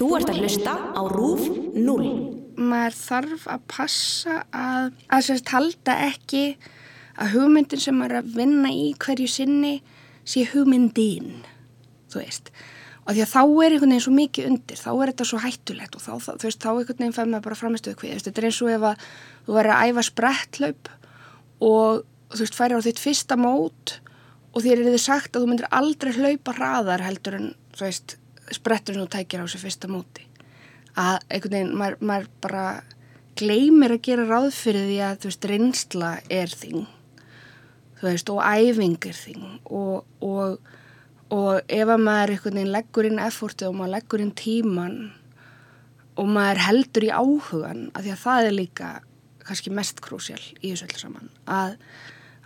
Þú ert að hlusta á RÚF 0. maður þarf að passa að, að sérst halda ekki að hugmyndin sem maður er að vinna í hverju sinni sé hugmyndin, þú veist. Og því að þá er einhvern veginn svo mikið undir, þá er þetta svo hættulegt og þá, þá, þú veist, þá einhvern veginn fær maður bara framistuðu kvið. Þetta er eins og ef að þú verður að æfa sprettlaup og þú veist, færir á þitt fyrsta mót og þér er þið sagt að þú myndir aldrei hlaupa hraðar heldur en, þú veist, sprettur sem þú tækir á þessu fyrsta móti. Að einhvern veginn, maður, maður bara gleymir að gera ráð fyrir því að þú veist, reynsla er þing. Þú veist, og æfing er þing. Og, og, og ef að maður einhvern veginn leggur inn effortið og maður leggur inn tíman og maður heldur í áhugan að því að það er líka kannski mest krúsjál í þessu öllu saman að,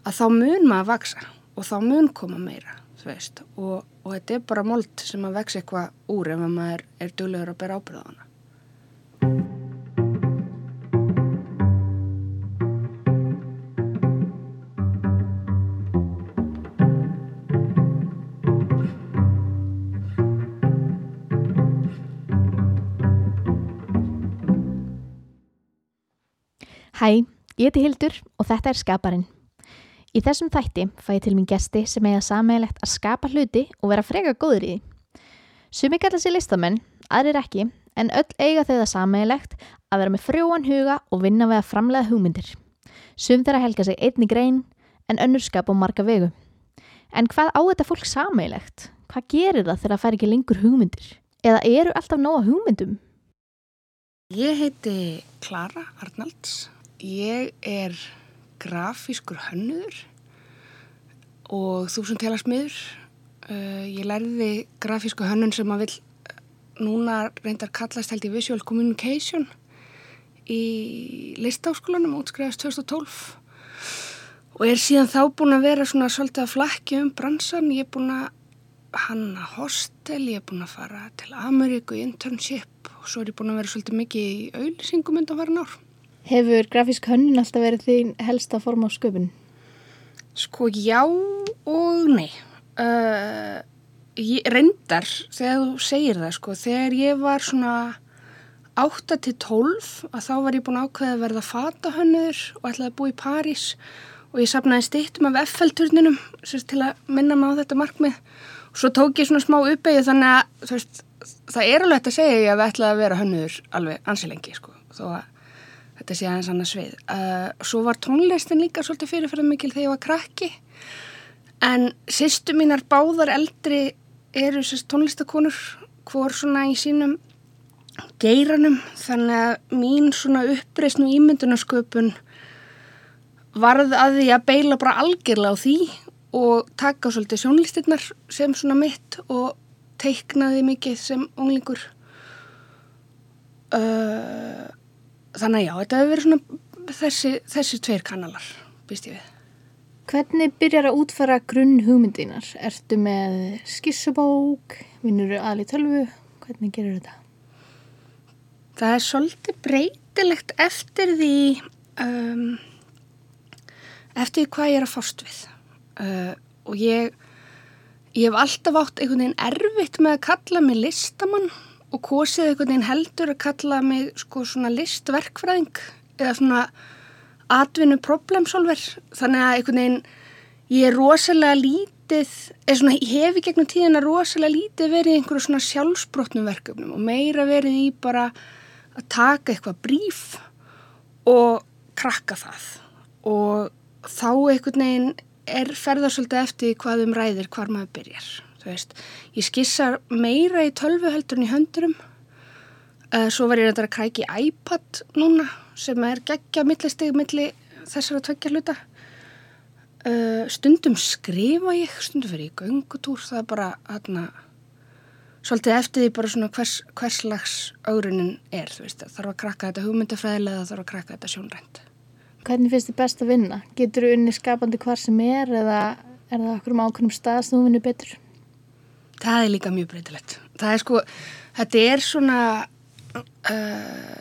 að þá mun maður vaksa og þá mun koma meira þú veist, og, og þetta er bara mold sem að vex eitthvað úr ef maður er duglegur að bera ábyrða á hana Hæ, ég heiti Hildur og þetta er Skaparinn. Í þessum þætti fæ ég til mín gesti sem eiga sammeilegt að skapa hluti og vera freka góður í því. Sumi kalla sér listamenn, aðrir ekki, en öll eiga þau það sammeilegt að vera með frjóan huga og vinna við að framlega hugmyndir. Sum þeirra helga sig einni grein en önnur skapa á marga vegu. En hvað á þetta fólk sammeilegt? Hvað gerir það þegar það fær ekki lengur hugmyndir? Eða eru alltaf nóga hugmyndum? Ég heiti Klara Arnalds. Ég er grafískur hönnuður og þúsund telasmiður. Uh, ég lærði grafísku hönnun sem að vil núna reyndar kallast held í Visual Communication í listáskólanum útskrifast 2012 og er síðan þá búin að vera svona svolítið að flakki um bransan. Ég er búin að hanna hostel, ég er búin að fara til Ameríku í internship og svo er ég búin að vera svolítið mikið í auðlýsingum undan farin ár. Hefur grafísk hönnun alltaf verið þín helsta form á sköpun? Sko já og nei. Uh, ég, reyndar þegar þú segir það sko, þegar ég var svona 8 til 12 að þá var ég búin að ákveða að verða fatahönnur og ætlaði að búa í París og ég sapnaði stittum af FL-turninum til að minna mig á þetta markmið og svo tók ég svona smá uppeyju þannig að veist, það er alveg að segja ég að við ætlaði að vera hönnur alveg ansilengi sko, þó að þetta sé aðeins annað svið. Uh, svo var tónlistin líka svolítið fyrirferðar mikil þegar ég var krakki. En sýstu mínar báðar eldri eru sérst tónlistakonur hvor svona í sínum geiranum. Þannig að mín svona uppreysn og ímyndunasköpun varð að því að beila bara algjörlega á því og taka svolítið sjónlistinnar sem svona mitt og teiknaði mikið sem unglingur. Uh, þannig að já, þetta hefur verið svona þessi, þessi tveir kanalar, býst ég við. Hvernig byrjar að útfara grunn hugmyndinar? Ertu með skissubók? Vinnur aðli tölvu? Hvernig gerur þetta? Það er svolítið breytilegt eftir því um, eftir því hvað ég er að fást við uh, og ég ég hef alltaf átt einhvern veginn erfitt með að kalla mig listamann og kosið einhvern veginn heldur að kalla mig sko svona listverkfræðing eða svona atvinnu problemsolver þannig að einhvern veginn ég er rosalega lítið eða svona ég hef í gegnum tíðina rosalega lítið verið í einhverju svona sjálfsbrotnum verkefnum og meira verið í bara að taka eitthvað bríf og krakka það. Og þá einhvern veginn er ferðarsöldi eftir hvað um ræðir hvar maður byrjar þú veist, ég skissar meira í tölvu heldur en í höndurum uh, svo var ég reyndar að krækja í iPad núna sem er geggja millisteg milli þessara tveggja hluta uh, stundum skrifa ég stundum fyrir í göngutúr það er bara aðna svolítið eftir því bara svona hvers, hvers slags augrunin er, þú veist, þarf að krakka þetta hugmyndafræðilega, þarf að krakka þetta sjónrænt Hvernig finnst þið best að vinna? Getur þú unni skapandi hvar sem er eða er það okkur um ákveðnum stað sem þú vinnur betur? Það er líka mjög breytilegt. Það er sko, þetta er svona, uh,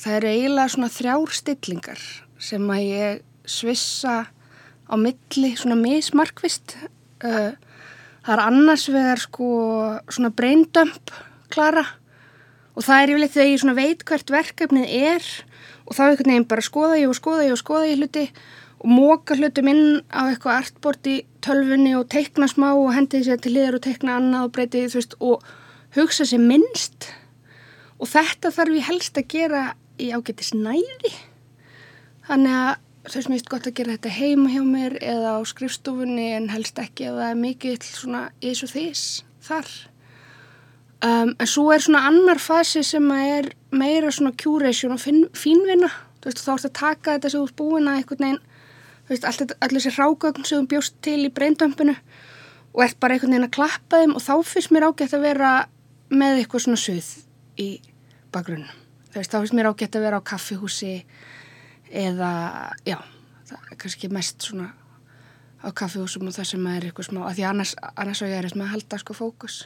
það er eiginlega svona þrjár stillingar sem að ég svissa á milli svona mismarkvist. Uh, það er annars vegar sko svona braindömp klara og það er yfirleitt þegar ég svona veit hvert verkefnið er og þá einhvern veginn bara skoða ég og skoða ég og skoða ég hluti og móka hlutum inn á eitthvað artbord í tölfunni og teikna smá og hendi sér til liðar og teikna annað og breyti þú veist og hugsa sér minnst. Og þetta þarf ég helst að gera í ágættis næði. Þannig að þú veist mér finnst gott að gera þetta heima hjá mér eða á skrifstofunni en helst ekki að það er mikið svona ís og þís þar. Um, en svo er svona annar fasi sem er meira svona curation og fínvinna. Þú veist, þá ert að taka þetta sem ert búin að einhvern veginn, veist, allir þessi rágögn sem þú bjóst til í breyndömpinu og ert bara einhvern veginn að klappa þeim og þá finnst mér ágætt að vera með eitthvað svona suð í bakgrunum. Þú veist, þá finnst mér ágætt að vera á kaffihúsi eða, já, það er kannski mest svona á kaffihúsum og það sem er eitthvað smá, af því annars, annars á ég er með að halda sko fókus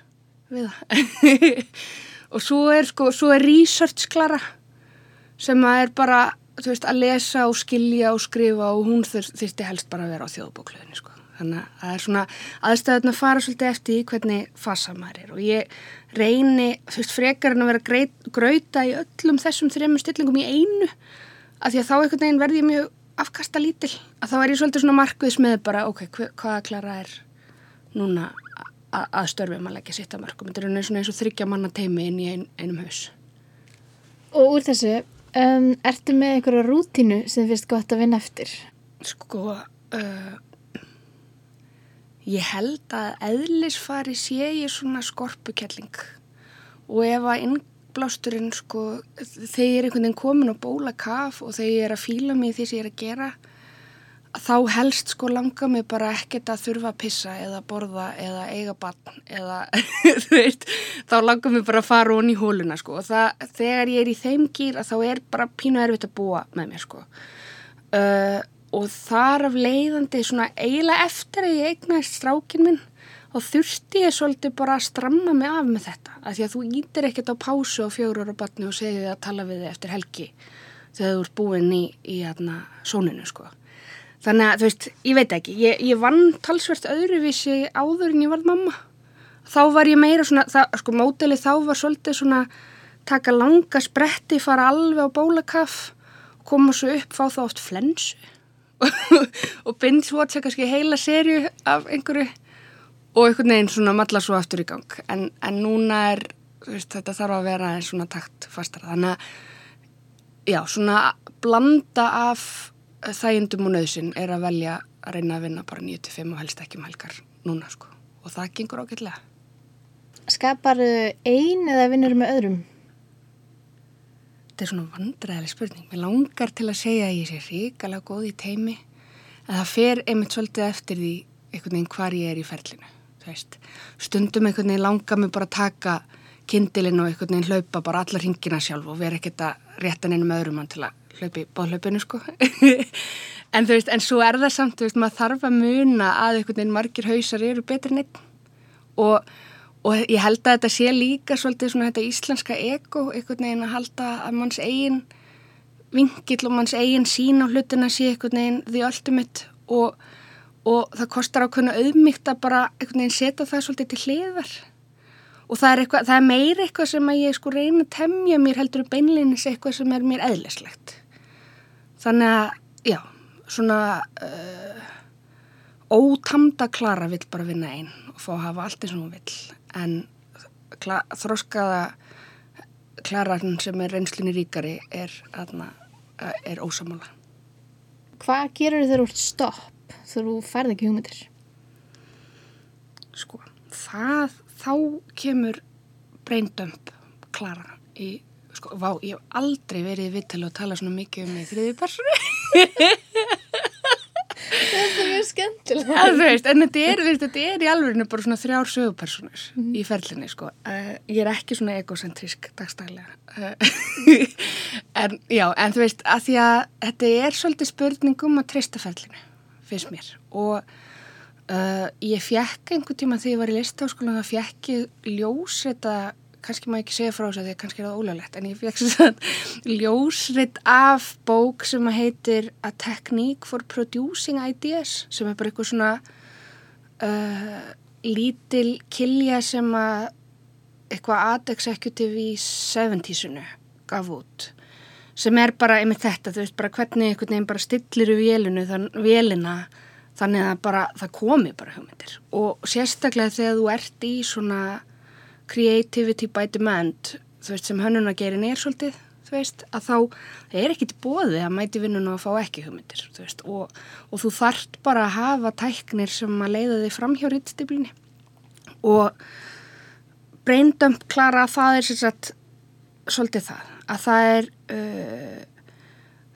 við það og svo er sko, svo er research klara sem að er bara þú veist að lesa og skilja og skrifa og hún þurfti helst bara að vera á þjóðbókluðinu sko. Þannig að það er svona aðstæðan að fara svolítið eftir í hvernig fasa maður er og ég reyni þú veist frekar en að vera greit, grauta í öllum þessum þrejum stillingum í einu að því að þá einhvern veginn verði ég mjög afkasta lítil. Að þá er ég svolítið svona markviðs með bara ok, hvaða klara er núna að að leggja sitt að mörgum þetta er eins og þryggja manna teimi inn í ein, einum haus. Og úr þessu um, ertu með einhverju rútínu sem þið finnst gott að vinna eftir? Sko uh, ég held að eðlisfari sé ég svona skorpukelling og ef að innblásturinn sko þegar einhvern veginn komin og bóla kaf og þegar ég er að fíla mig því sem ég er að gera þá helst sko langa mig bara ekkert að þurfa að pissa eða borða eða eiga bann eða þú veist, þá langa mig bara að fara honni í hóluna sko. Og það, þegar ég er í þeim gýr að þá er bara pínu erfitt að búa með mér sko. Uh, og þar af leiðandi svona eiginlega eftir að ég eignaðist strákin minn og þurfti ég svolítið bara að stramma mig af með þetta. Að því að þú ítir ekkert á pásu á fjóru ára banni og segið að tala við þig eftir helgi þegar þú ert búin í, í hérna, sóninu sko þannig að þú veist, ég veit ekki. Ég, ég vann talsvert öðruvísi áður en ég var mamma. Þá var ég meira svona, það, sko móteli þá var svolítið svona taka langa spretti, fara alveg á bólakaff koma svo upp, fá þá oft flensu. Og binge-watcha kannski heila serju af einhverju. Og einhvern veginn svona matla svo aftur í gang. En, en núna er veist, þetta þarf að vera svona takt fastara þannig að já, svona blanda af þægindum og nöðsin er að velja að reyna að vinna bara 9-5 og helst ekki um helgar núna sko og það gengur ágætlega. Skapar einn eða vinnur með öðrum? Þetta er svona vandræðileg spurning. Mér langar til að segja að ég sé ríkala góð í teimi en það fer einmitt svolítið eftir því einhvern veginn hvar ég er í ferlinu. Stundum einhvern veginn langar mig bara að taka kindilinn og einhvern veginn hlaupa bara alla ringina sjálf og vera ekkert að rétta neinum öðrum mann til að hlaupi bóðhlaupinu sko. En þú veist, en svo er það samt, þú veist, maður þarf að muna að einhvern veginn margir hausar eru betri en einn. Og, og ég held að þetta sé líka svolítið svona þetta íslenska ego, einhvern veginn að halda að manns eigin vingill og manns eigin sín á hlutina sé einhvern veginn því ultimate. Og, og það kostar ákveðinu auðmygt að bara einhvern veginn setja það svolítið til hliðar. Og það er, eitthvað, það er meir eitthvað sem að ég sko reyna að temja mér heldur beinleinis eitthvað sem er mér eðlislegt þannig að, já, svona uh, ótamda Klara vill bara vinna einn og fá að hafa allt eins og hún vill en kla, þróskaða Klararn sem er reynslunni ríkari er, aðna, er ósamála. Hvað gerur þeir úr stopp þegar þú færð ekki hugmyndir? Sko, það, þá kemur breyndömp Klara í sko, vá, ég hef aldrei verið í vittali og tala svona mikið um mig þriði personu Þetta er mjög skemmtilega ja, veist, En þetta er, veist, þetta er í alveginu bara svona þrjár sögupersonur mm í ferlinni sko. uh, Ég er ekki svona egocentrísk dagstælega. Uh, En já, en þú veist að því að þetta er svolítið spurningum að treysta ferlinu, finnst mér. Og uh, ég fjekk einhvern tíma þegar ég var í listáskóla þá fjekk ég ljós þetta kannski ég ekki segja frá þess að því að kannski er það ólöglegt en ég fekk svona ljósritt af bók sem heitir A Technique for Producing Ideas sem er bara eitthvað svona uh, lítil kilja sem að eitthvað ad executive í 70-sunu gaf út sem er bara einmitt þetta, þú veist, bara hvernig einhvern veginn bara stillir við vélinu, þann, vélina þannig að bara, það komi bara hugmyndir. Og sérstaklega þegar þú ert í svona creativity by demand, þú veist, sem hönnunargerin er svolítið, þú veist, að þá er ekki til bóði að mæti vinnun og að fá ekki hugmyndir, þú veist, og, og þú þart bara að hafa tæknir sem að leiða þig fram hjá rittstiblinni og breyndömp klara að það er sérstaklega svolítið það að það er uh,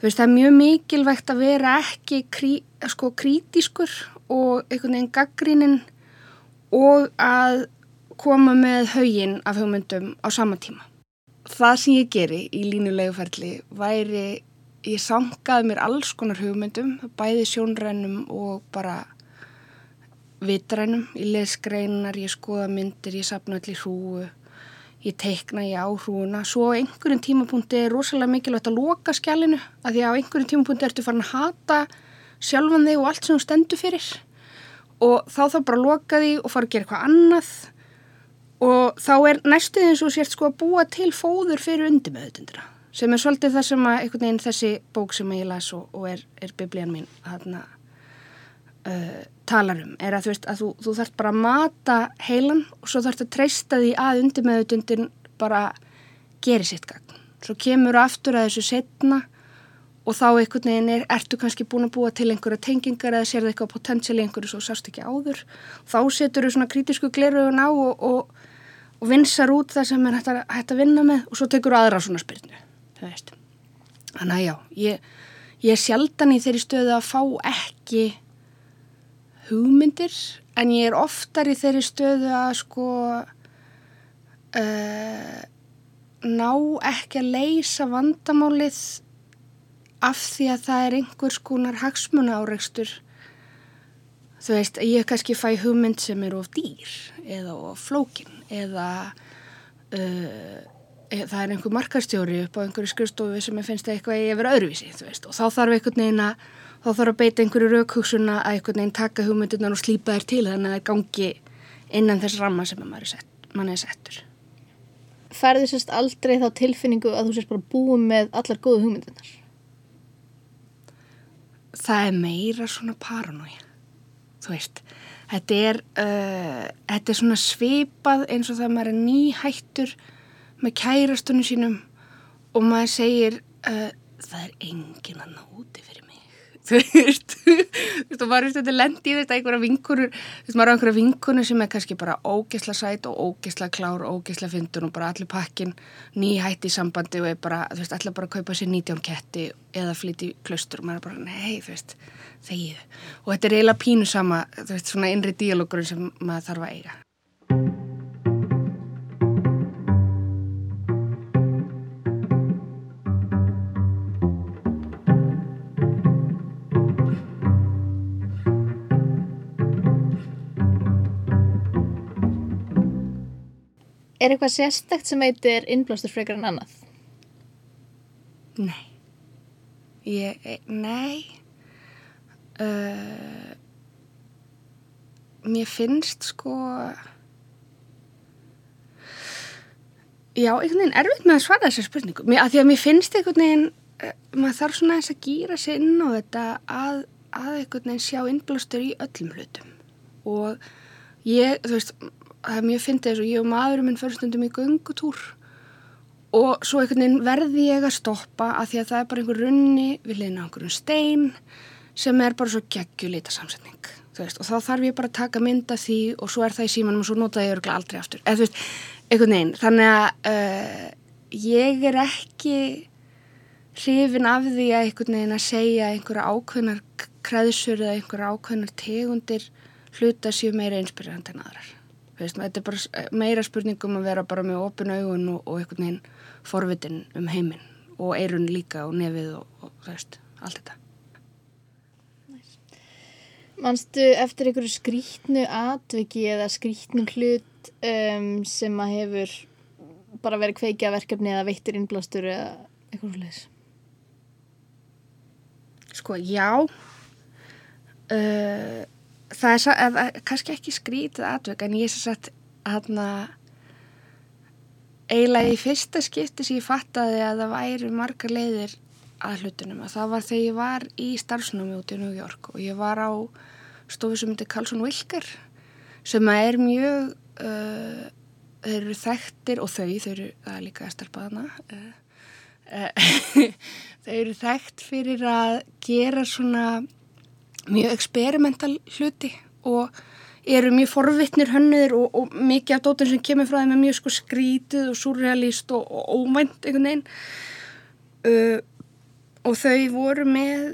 þú veist það er mjög mikilvægt að vera ekki krí, sko krítiskur og einhvern veginn gaggrinin og að koma með haugin af hugmyndum á sama tíma. Það sem ég geri í línulegu ferli væri ég sangaði mér alls konar hugmyndum, bæði sjónrænum og bara vitrænum. Ég les greinar, ég skoða myndir, ég sapna allir hrúu ég teikna í áhrúuna svo á einhverjum tímapunkti er rosalega mikilvægt að loka skjálinu að því að á einhverjum tímapunkti ertu farin að hata sjálfan þig og allt sem þú stendur fyrir og þá þá bara loka því og fara að gera eitthvað annað og þá er næstuð eins og sért sko að búa til fóður fyrir undir með þetta sem er svolítið það sem að einhvern veginn þessi bók sem ég las og, og er, er biblían mín þarna uh, talar um er að þú veist að þú, þú þarf bara að mata heilan og svo þarf það að treysta því að undir meðutundin bara gerir sitt gagn. Svo kemur aftur að þessu setna og þá einhvern veginn er, ertu kannski búin að búa til einhverja tengingar eða sér það eitthvað potensial í einhverju svo sást ekki áður. Þá setur þau svona kritísku glerugun á og, og, og vinsar út það sem er hægt að, hægt að vinna með og svo tekur aðra svona spyrnu. Þannig að já, ég, ég er sjaldan í þeirri stöðu að fá ekki hugmyndir en ég er oftar í þeirri stöðu að sko uh, ná ekki að leysa vandamálið af því að það er einhvers konar hagsmuna áreikstur þú veist, ég kannski fæ hugmynd sem er of dýr eða of flókin eða uh, e, það er einhver markastjóri upp á einhverju skrifstofu sem ég finnst eitthvað ég verið öðruvísi, þú veist, og þá þarf einhvern veginn að þá þarf að beita einhverju raukhúsuna að einhvern veginn taka hugmyndunar og slýpa þær til þannig að það gangi innan þess ramma sem mann er, sett, man er settur. Færðu sérst aldrei þá tilfinningu að þú sérst bara búið með allar góðu hugmyndunar? Það er meira svona paranói. Þú veist, þetta er, uh, þetta er svona svipað eins og það maður er nýhættur með kærastunum sínum og maður segir uh, það er engin að náti fyrir þú veist þú veist og maður er stundir lendi í þetta einhverja vinkunur maður er einhverja vinkunur sem er kannski bara ógesla sæt og ógesla klár og ógesla fyndun og bara allir pakkin nýhætti í sambandi og er bara þú veist allir bara kaupa sér 19 ketti eða flytti klaustur og maður er bara nei þú veist þegið og þetta er eiginlega pínu sama þú veist svona innri díalókurinn sem maður þarf að eiga Er eitthvað sérstækt sem heitir innblástur frekar en annað? Nei. Ég, e, nei. Uh, mér finnst sko... Já, einhvern veginn erfitt með að svara þessar spurningu. Mér, að því að mér finnst einhvern veginn, uh, maður þarf svona þess að gýra sér inn á þetta að, að einhvern veginn sjá innblástur í öllum hlutum. Og ég, þú veist það er mjög fyndið þess að ég og maðurum minn fyrir stundum í göngutúr og svo einhvern veginn verði ég að stoppa að því að það er bara einhver runni við leina einhverjum stein sem er bara svo geggjulita samsetning veist, og þá þarf ég bara að taka mynda því og svo er það í símanum og svo nota ég örgla aldrei aftur eða þú veist, einhvern veginn þannig að uh, ég er ekki hrifin af því að einhvern veginn að segja einhverja ákveðnar kreðsur eða einhverja ákveðnar tegundir hluta sér meira einspyrjandi en aðrar Veist, þetta er bara meira spurningum að vera bara með opin augun og, og einhvern veginn forvitin um heiminn og eirun líka og nefið og, og veist, allt þetta. Manstu eftir einhverju skrítnu atviki eða skrítnu hlut um, sem að hefur bara verið kveikja verkefni eða veittir innblástur eða eitthvað slúðis? Sko, já. Uh, það er, er kannski ekki skrítið atveg en ég er svo sett aðna eiginlega í fyrsta skipti sem ég fattaði að það væri margar leiðir að hlutunum. Að það var þegar ég var í starfsnámi út í New York og ég var á stofu sem heitir Carlson Wilker sem er mjög uh, þeir eru þekktir og þau, þau eru, það er líka estarpaðana uh, uh, þau eru þekkt fyrir að gera svona mjög eksperimental hluti og eru mjög forvittnir hönnur og, og mikið af dótun sem kemur frá þeim er mjög sko skrítið og surrealist og, og óvænt einhvern veginn. Uh, og þau voru með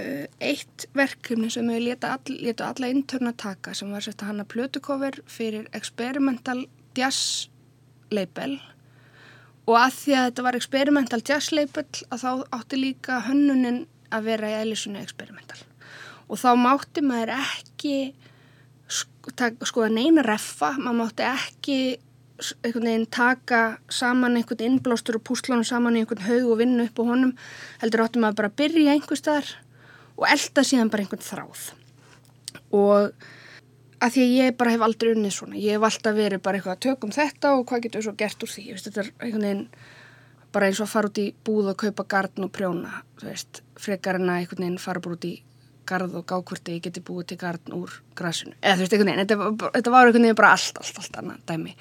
uh, eitt verkefni sem þau leta, all, leta alla intörna taka sem var sérst að hanna plötukofur fyrir experimental jazz label. Og að því að þetta var experimental jazz label að þá átti líka hönnunin að vera í eðlisunni experimental. Og þá mátti maður ekki sko að neina reffa, maður mátti ekki einhvern veginn taka saman einhvern innblástur og púslunum saman í einhvern haug og vinna upp á honum heldur áttum að bara byrja einhver staðar og elda síðan bara einhvern þráð. Og að því að ég bara hef aldrei unnið svona ég hef alltaf verið bara eitthvað að tökum þetta og hvað getur við svo gert úr því? Veist, þetta er einhvern veginn bara eins og að fara út í búð og kaupa gardn og prjóna veist, frekar en að einhvern veginn fara bara út í gard og gákvörti ég geti búið til gardn úr grasinu. Eða þú veist einhvern veginn, þetta, þetta var einhvern veginn bara allt, allt, allt annað dæmi.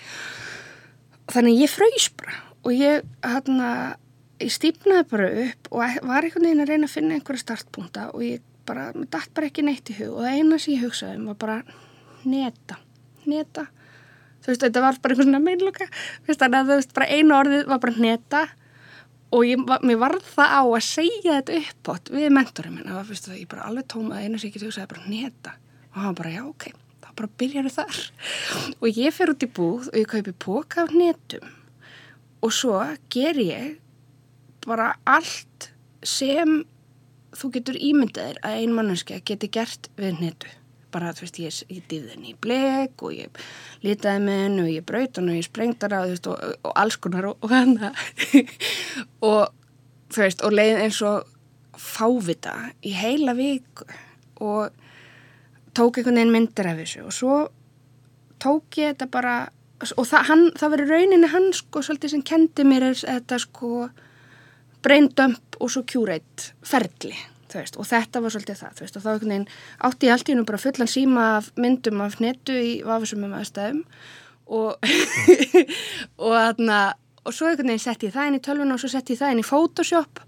Þannig ég fröys bara og ég hérna ég stýpnaði bara upp og var einhvern veginn að reyna að finna einhverja startpunta og ég bara, mér dætt bara ekki neitt í hug og það eina sem ég hugsaði um var bara neta, neta. Þú veist, þetta var bara einhvern svona meinloka. Þannig að þú veist, bara einu orðið var bara neta og ég, mér var það á að segja þetta upp átt við mentorinn minn, það var fyrst að ég bara alveg tómaði einu ég ekki hugsaði bara neta. Og hann bara, já, ok. Bara byrjaru þar. Og ég fer út í búð og ég kaupi póka af netum og svo ger ég bara allt sem þú getur ímyndaðir að ein mannanskja geti gert við netu bara þú veist ég, ég dýði henni í bleg og ég litaði með henni og ég braut henni og ég á þú veist og, og alls konar og, og hana. Og þú veist og leið eins og fávita í heila viku og tók einhvern veginn myndir af þessu og svo tók ég þetta bara og það, hann, það verið rauninni hann sko svolítið sem kendi mér þetta sko braindömp og svo kjúreit ferli veist, og þetta var svolítið það veist, og þá átti ég allt í húnum bara fullan síma af myndum af netu í vafisumum aðstæðum og og þarna og svo einhvern veginn sett ég það inn í tölvuna og svo sett ég það inn í Photoshop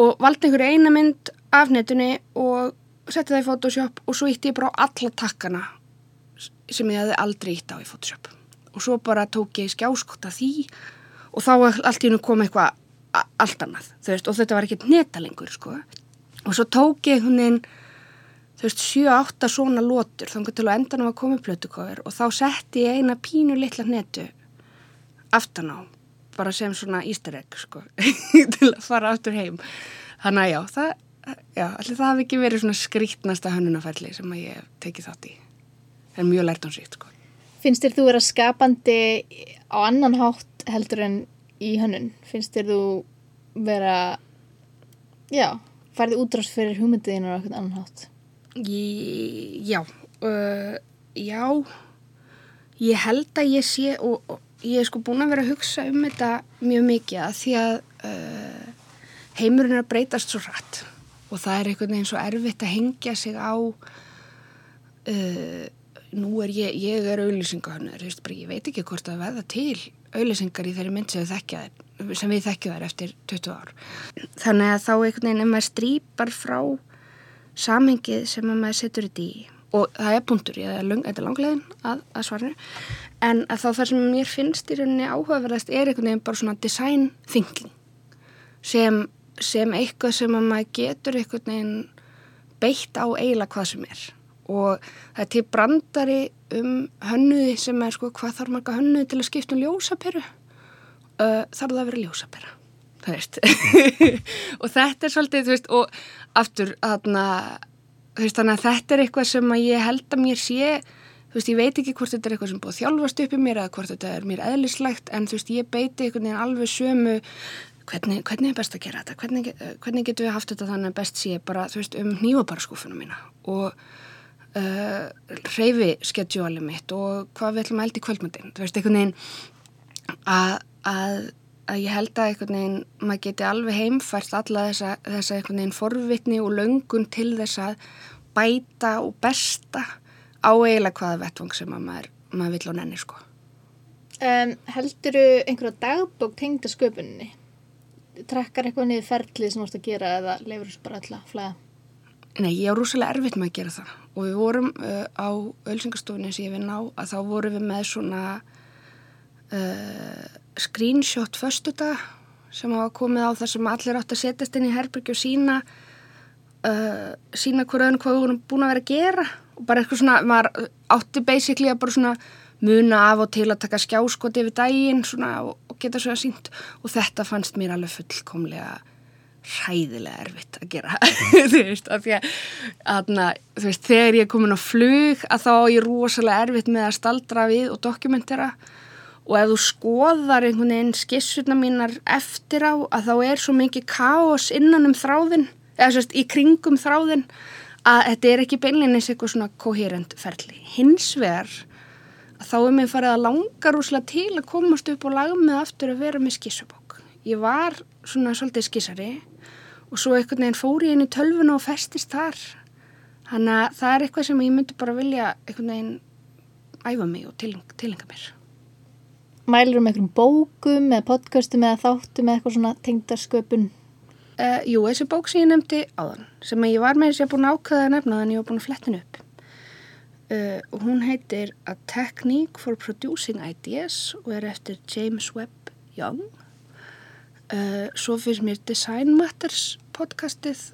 og valdi einhverju eina mynd af netunni og setti það í Photoshop og svo ítti ég bara á alla takkana sem ég hefði aldrei ítt á í Photoshop. Og svo bara tók ég skjáskott af því og þá allt í hennu kom eitthvað allt annað, þú veist, og þetta var ekkert netalengur, sko. Og svo tók ég hún inn þú veist, 7-8 svona lótur þannig til að endan á að koma plötukofur og þá setti ég eina pínu litla netu aftan á bara sem svona easter egg, sko til að fara aftur heim. Þannig að já, það já, allir það hafi ekki verið svona skrítnasta hönnunafælli sem að ég tekið þátt í. Það er mjög lært án sítt sko. Finnst þér þú vera skapandi á annan hátt heldur en í hönnun? Finnst þér þú vera já, færði útrást fyrir hugmyndiðinu á eitthvað annan hátt? Ég, já uh, já ég held að ég sé og, og ég er sko búin að vera að hugsa um þetta mjög mikið að því að uh, heimurinn er að breytast svo rætt og það er einhvern veginn svo erfitt að hengja sig á uh, nú er ég, ég er auðlýsingahönnur, ég veit ekki hvort að veða til auðlýsingar í þeirri mynd sem við þekkja sem við þekkja þær eftir 20 ár. Þannig að þá einhvern veginn ef maður strýpar frá samhengið sem maður setur þetta í. Og það er punktur, ég er lang, langlegin að, að svarinu. En að þá þar sem mér finnst í rauninni áhugaverðast er einhvern veginn bara svona design thinking sem sem eitthvað sem að maður getur einhvern veginn beitt á eiginlega hvað sem er og það er til brandari um hönnuði sem er sko hvað þarf marga hönnuði til að skipta um ljósaperu? Uh, þarf það að vera ljósapera það veist. Og þetta er svolítið þú veist og aftur aðna þú veist þannig að þetta er eitthvað sem að ég held að mér sé þú veist ég veit ekki hvort þetta er eitthvað sem búið þjálfast upp í mér eða hvort þetta er mér eðlislegt en þú veist ég beiti einhvern veginn alveg sömu hvernig, hvernig er best að gera þetta? Hvernig, hvernig getur við haft þetta þannig að best sé bara þú veist um nývabarskúfunum mína? Og uh, reyfi skedjúalið mitt og hvað við ætlum að elda í kvöldmöndin þú veist einhvern veginn að, að, að ég held að einhvern veginn maður geti alveg heimfært alla þessa, þessa einhvern veginn forvitni og löngun til þess að bæta og besta á eiginlega hvaða vettvang sem að maður, maður vill á nenni sko. Um, helduru einhverja dagbók tengda sköpuninni? Trekkar eitthvað niður ferlið sem þú ert að gera eða leifur þessu bara alltaf flæða? Nei, ég á rúslega erfitt með að gera það og við vorum uh, á ölsingastofunni sem ég vinn á að þá vorum við með svona uh, screenshot föstudag sem hafa komið á það sem allir átt að setjast inn í herbyrgi og sína uh, sína hverjaðinu hvað við vorum búin að vera að gera. Og bara eitthvað svona, maður átti basically að bara svona muna af og til að taka skjáskoti yfir daginn svona og, og geta svo að sínt og þetta fannst mér alveg fullkomlega hræðilega erfitt að gera þú veist, af því að aðna, veist, þegar ég er komin á flug að þá er ég rosalega erfitt með að staldra við og dokumentera og ef þú skoðar einhvern veginn skissuna mínar eftir á að þá er svo mikið káos innan um þráðin eða sérst í kringum þráðin að þetta er ekki beinleginis eitthvað svona koherent ferli. Hins vegar að þá er mér farið að langa rúslega til að komast upp og laga mig aftur að vera með skissubók. Ég var svona svolítið skissari og svo einhvern veginn fór ég inn í tölvuna og festist þar. Þannig að það er eitthvað sem ég myndi bara vilja einhvern veginn æfa mig og tilenga mér. Mælur um einhverjum bókum eða podcastum eða þáttum eða eitthvað svona tengdarsköpun? Uh, jú, þessi bók sem ég nefndi áðan, sem ég var með þess að ég er búin að ákvæða að nefna þannig að ég var búin að fletta henni upp. Uh, og hún heitir A Technique for Producing Ideas og er eftir James Webb Young. Uh, svo finnst mér Design Matters podcastið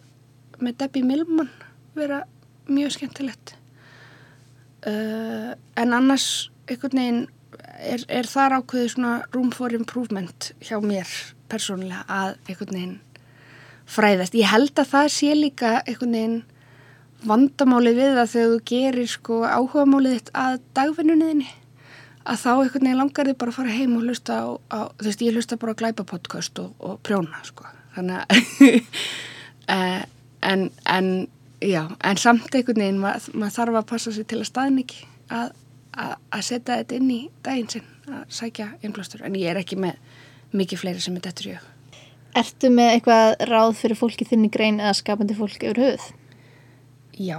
með Debbie Millman vera mjög skemmtilegt. En annars, einhvern veginn, er, er þar ákveðið svona room for improvement hjá mér persónulega að einhvern veginn fræðast. Ég held að það sé líka einhvern veginn vandamálið við það þegar þú gerir sko áhugamálið þitt að dagvinnunniðinni að þá einhvern veginn langar þið bara að fara heim og hlusta á, á þú veist, ég hlusta bara á glæpa podcast og, og prjóna sko. Þannig að en, en já, en samt einhvern veginn mað, maður þarf að passa sig til að staðin ekki að að setja þetta inn í daginn sinn að sækja innblástur, en ég er ekki með mikið fleiri sem er dettur í hug. Ertu með eitthvað ráð fyrir fólki þinni grein eða skapandi fólk yfir höfuð? Já,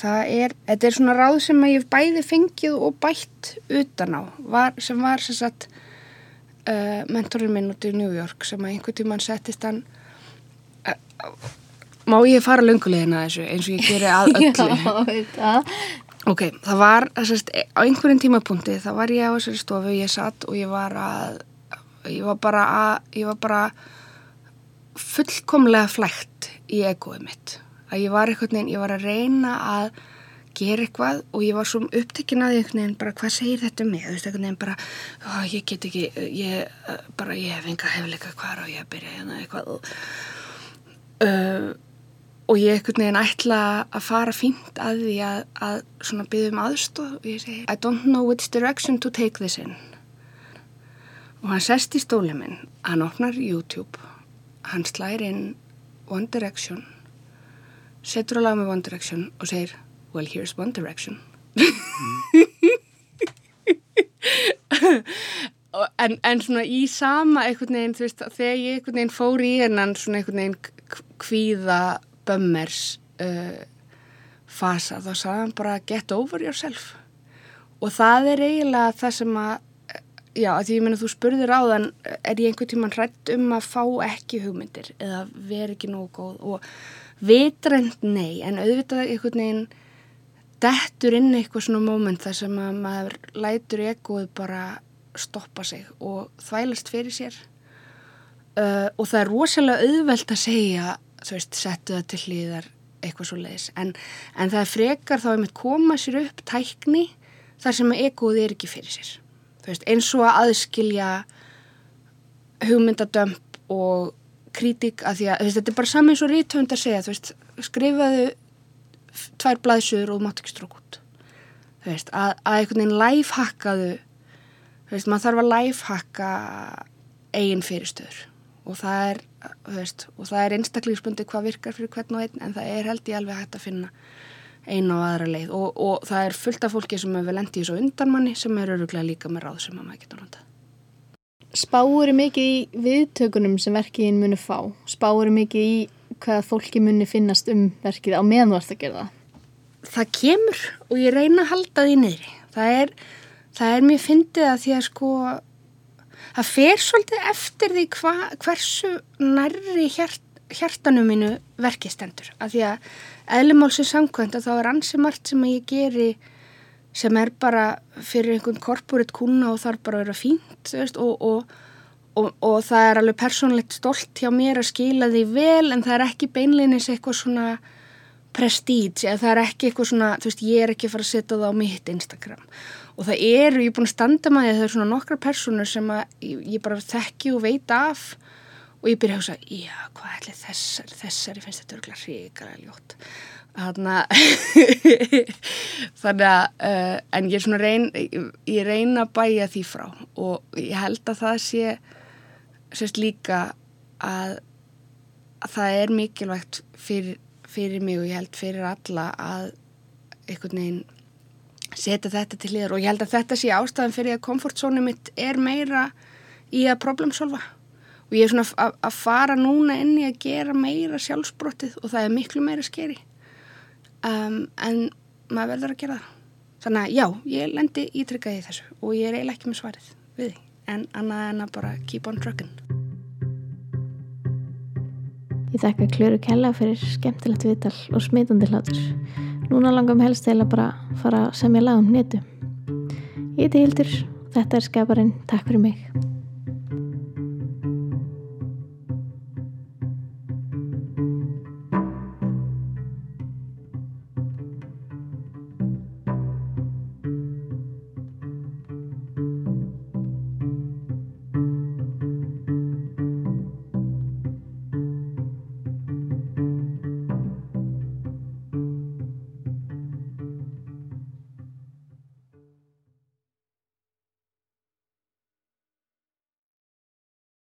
það er, þetta er svona ráð sem ég hef bæði fengið og bætt utan á, var, sem var sem sagt uh, mentorinn minn út í New York sem að einhvern tíman settist hann uh, má ég fara lungulegina þessu eins og ég geri að öllu Já. Ok, það var, sérst, á einhverjum tímapunkti þá var ég á þessari stofu, ég satt og ég var að, ég var bara að, ég var bara fullkomlega flægt í egoið mitt. Að ég var einhvern veginn, ég var að reyna að gera eitthvað og ég var svo upptekinn að einhvern veginn bara hvað segir þetta um mig, þú veist, einhvern veginn bara, ó, ég get ekki, ég, bara, ég hef enga hefleika hvar og ég byrja hérna eitthvað. Uh, og ég ekkert neginn ætla að fara fínt að því að, að svona byggðum aðstóð og ég segi I don't know which direction to take this in. Og hann sest í stólið minn hann opnar YouTube hann slæðir inn One Direction setur á lag með One Direction og segir well here's One Direction. En, en svona í sama einhvern veginn þú veist þegar ég einhvern veginn fór í hennan svona einhvern veginn kvíða Bömmers uh, fasa þá sagði hann bara get over yourself. Og það er eiginlega það sem að já, að því ég menna þú spurður á þann er ég einhvern tíman hrætt um að fá ekki hugmyndir eða veri ekki nógu góð? Og vitrend nei en auðvitað einhvern veginn dettur inn eitthvað svona móment þar sem að maður lætur egoð bara stoppa sig og þvælast fyrir sér. Uh, og það er rosalega auðvelt að segja þú veist, settu það til hlýðar eitthvað svo leiðis, en, en það er frekar þá að mitt koma sér upp tækni þar sem að egoði er ekki fyrir sér. Þú veist, eins og að aðskilja hugmyndadömp og kritík að því að veist, þetta er bara saman eins og rítöfund að segja veist, skrifaðu tvær blæðsöður og mátt ekki strók út. Veist, að, að einhvern veginn lifehackaðu maður þarf að lifehacka eigin fyrirstöður. Og það er, er einstaklingsbundi hvað virkar fyrir hvern og einn en það er held ég alveg hægt að finna einu og aðra leið. Og, og það er fullt af fólki sem hefur lendið í svo undanmanni sem er öruglega líka með ráð sem maður getur notað. Spáur mikið í viðtökunum sem verkiðin muni fá? Spáur mikið í hvað fólki muni finnast um verkið á meðan þú ert að gera það? Það kemur og ég reyna að halda því niðri. Það er, það er mjög fyndið að því að sko það fer svolítið eftir því hva, hversu nærri hjart, hjartanum mínu verkistendur. Að því að eðlumálsum samkvæmt að þá er ansi margt sem að ég geri sem er bara fyrir einhvern korporate kuna og þarf bara að vera fínt veist, og, og, og, og það er alveg persónlegt stolt hjá mér að skila því vel en það er ekki beinleinis eitthvað svona prestíge eða það er ekki eitthvað svona, þú veist, ég er ekki fara að setja það á mitt Instagram. Og það eru, ég er búin að standa maður það eru svona nokkra personur sem að ég, ég bara þekki og veit af og ég byrja að hugsa, já, hvað ætli þessari, þessari finnst þetta örgulega ríkala ljót þannig að uh, en ég er svona reyn ég reyna að bæja því frá. Og ég held að það sé sérst líka að, að það er mikilvægt fyrir, fyrir mig og ég held fyrir alla að einhvern veginn setja þetta til liður og ég held að þetta sé ástæðan fyrir að komfortzónu mitt er meira í að problemsolva. Og ég er svona að, fara núna inn í að gera meira sjálfsbrottið og það er miklu meira skeri um, en maður verður að gera það. Þannig að já, ég lendi ítrykkað í þessu og ég er eiginlega ekki með svarið við því en annað en að bara keep on truckin Ég þekka Klöru Kella fyrir skemmtilegt viðtal og smitandi hlátur. Núna langum helst til að bara fara að semja lag um netu. Ég heiti Hildur, þetta er skaparinn, takk fyrir mig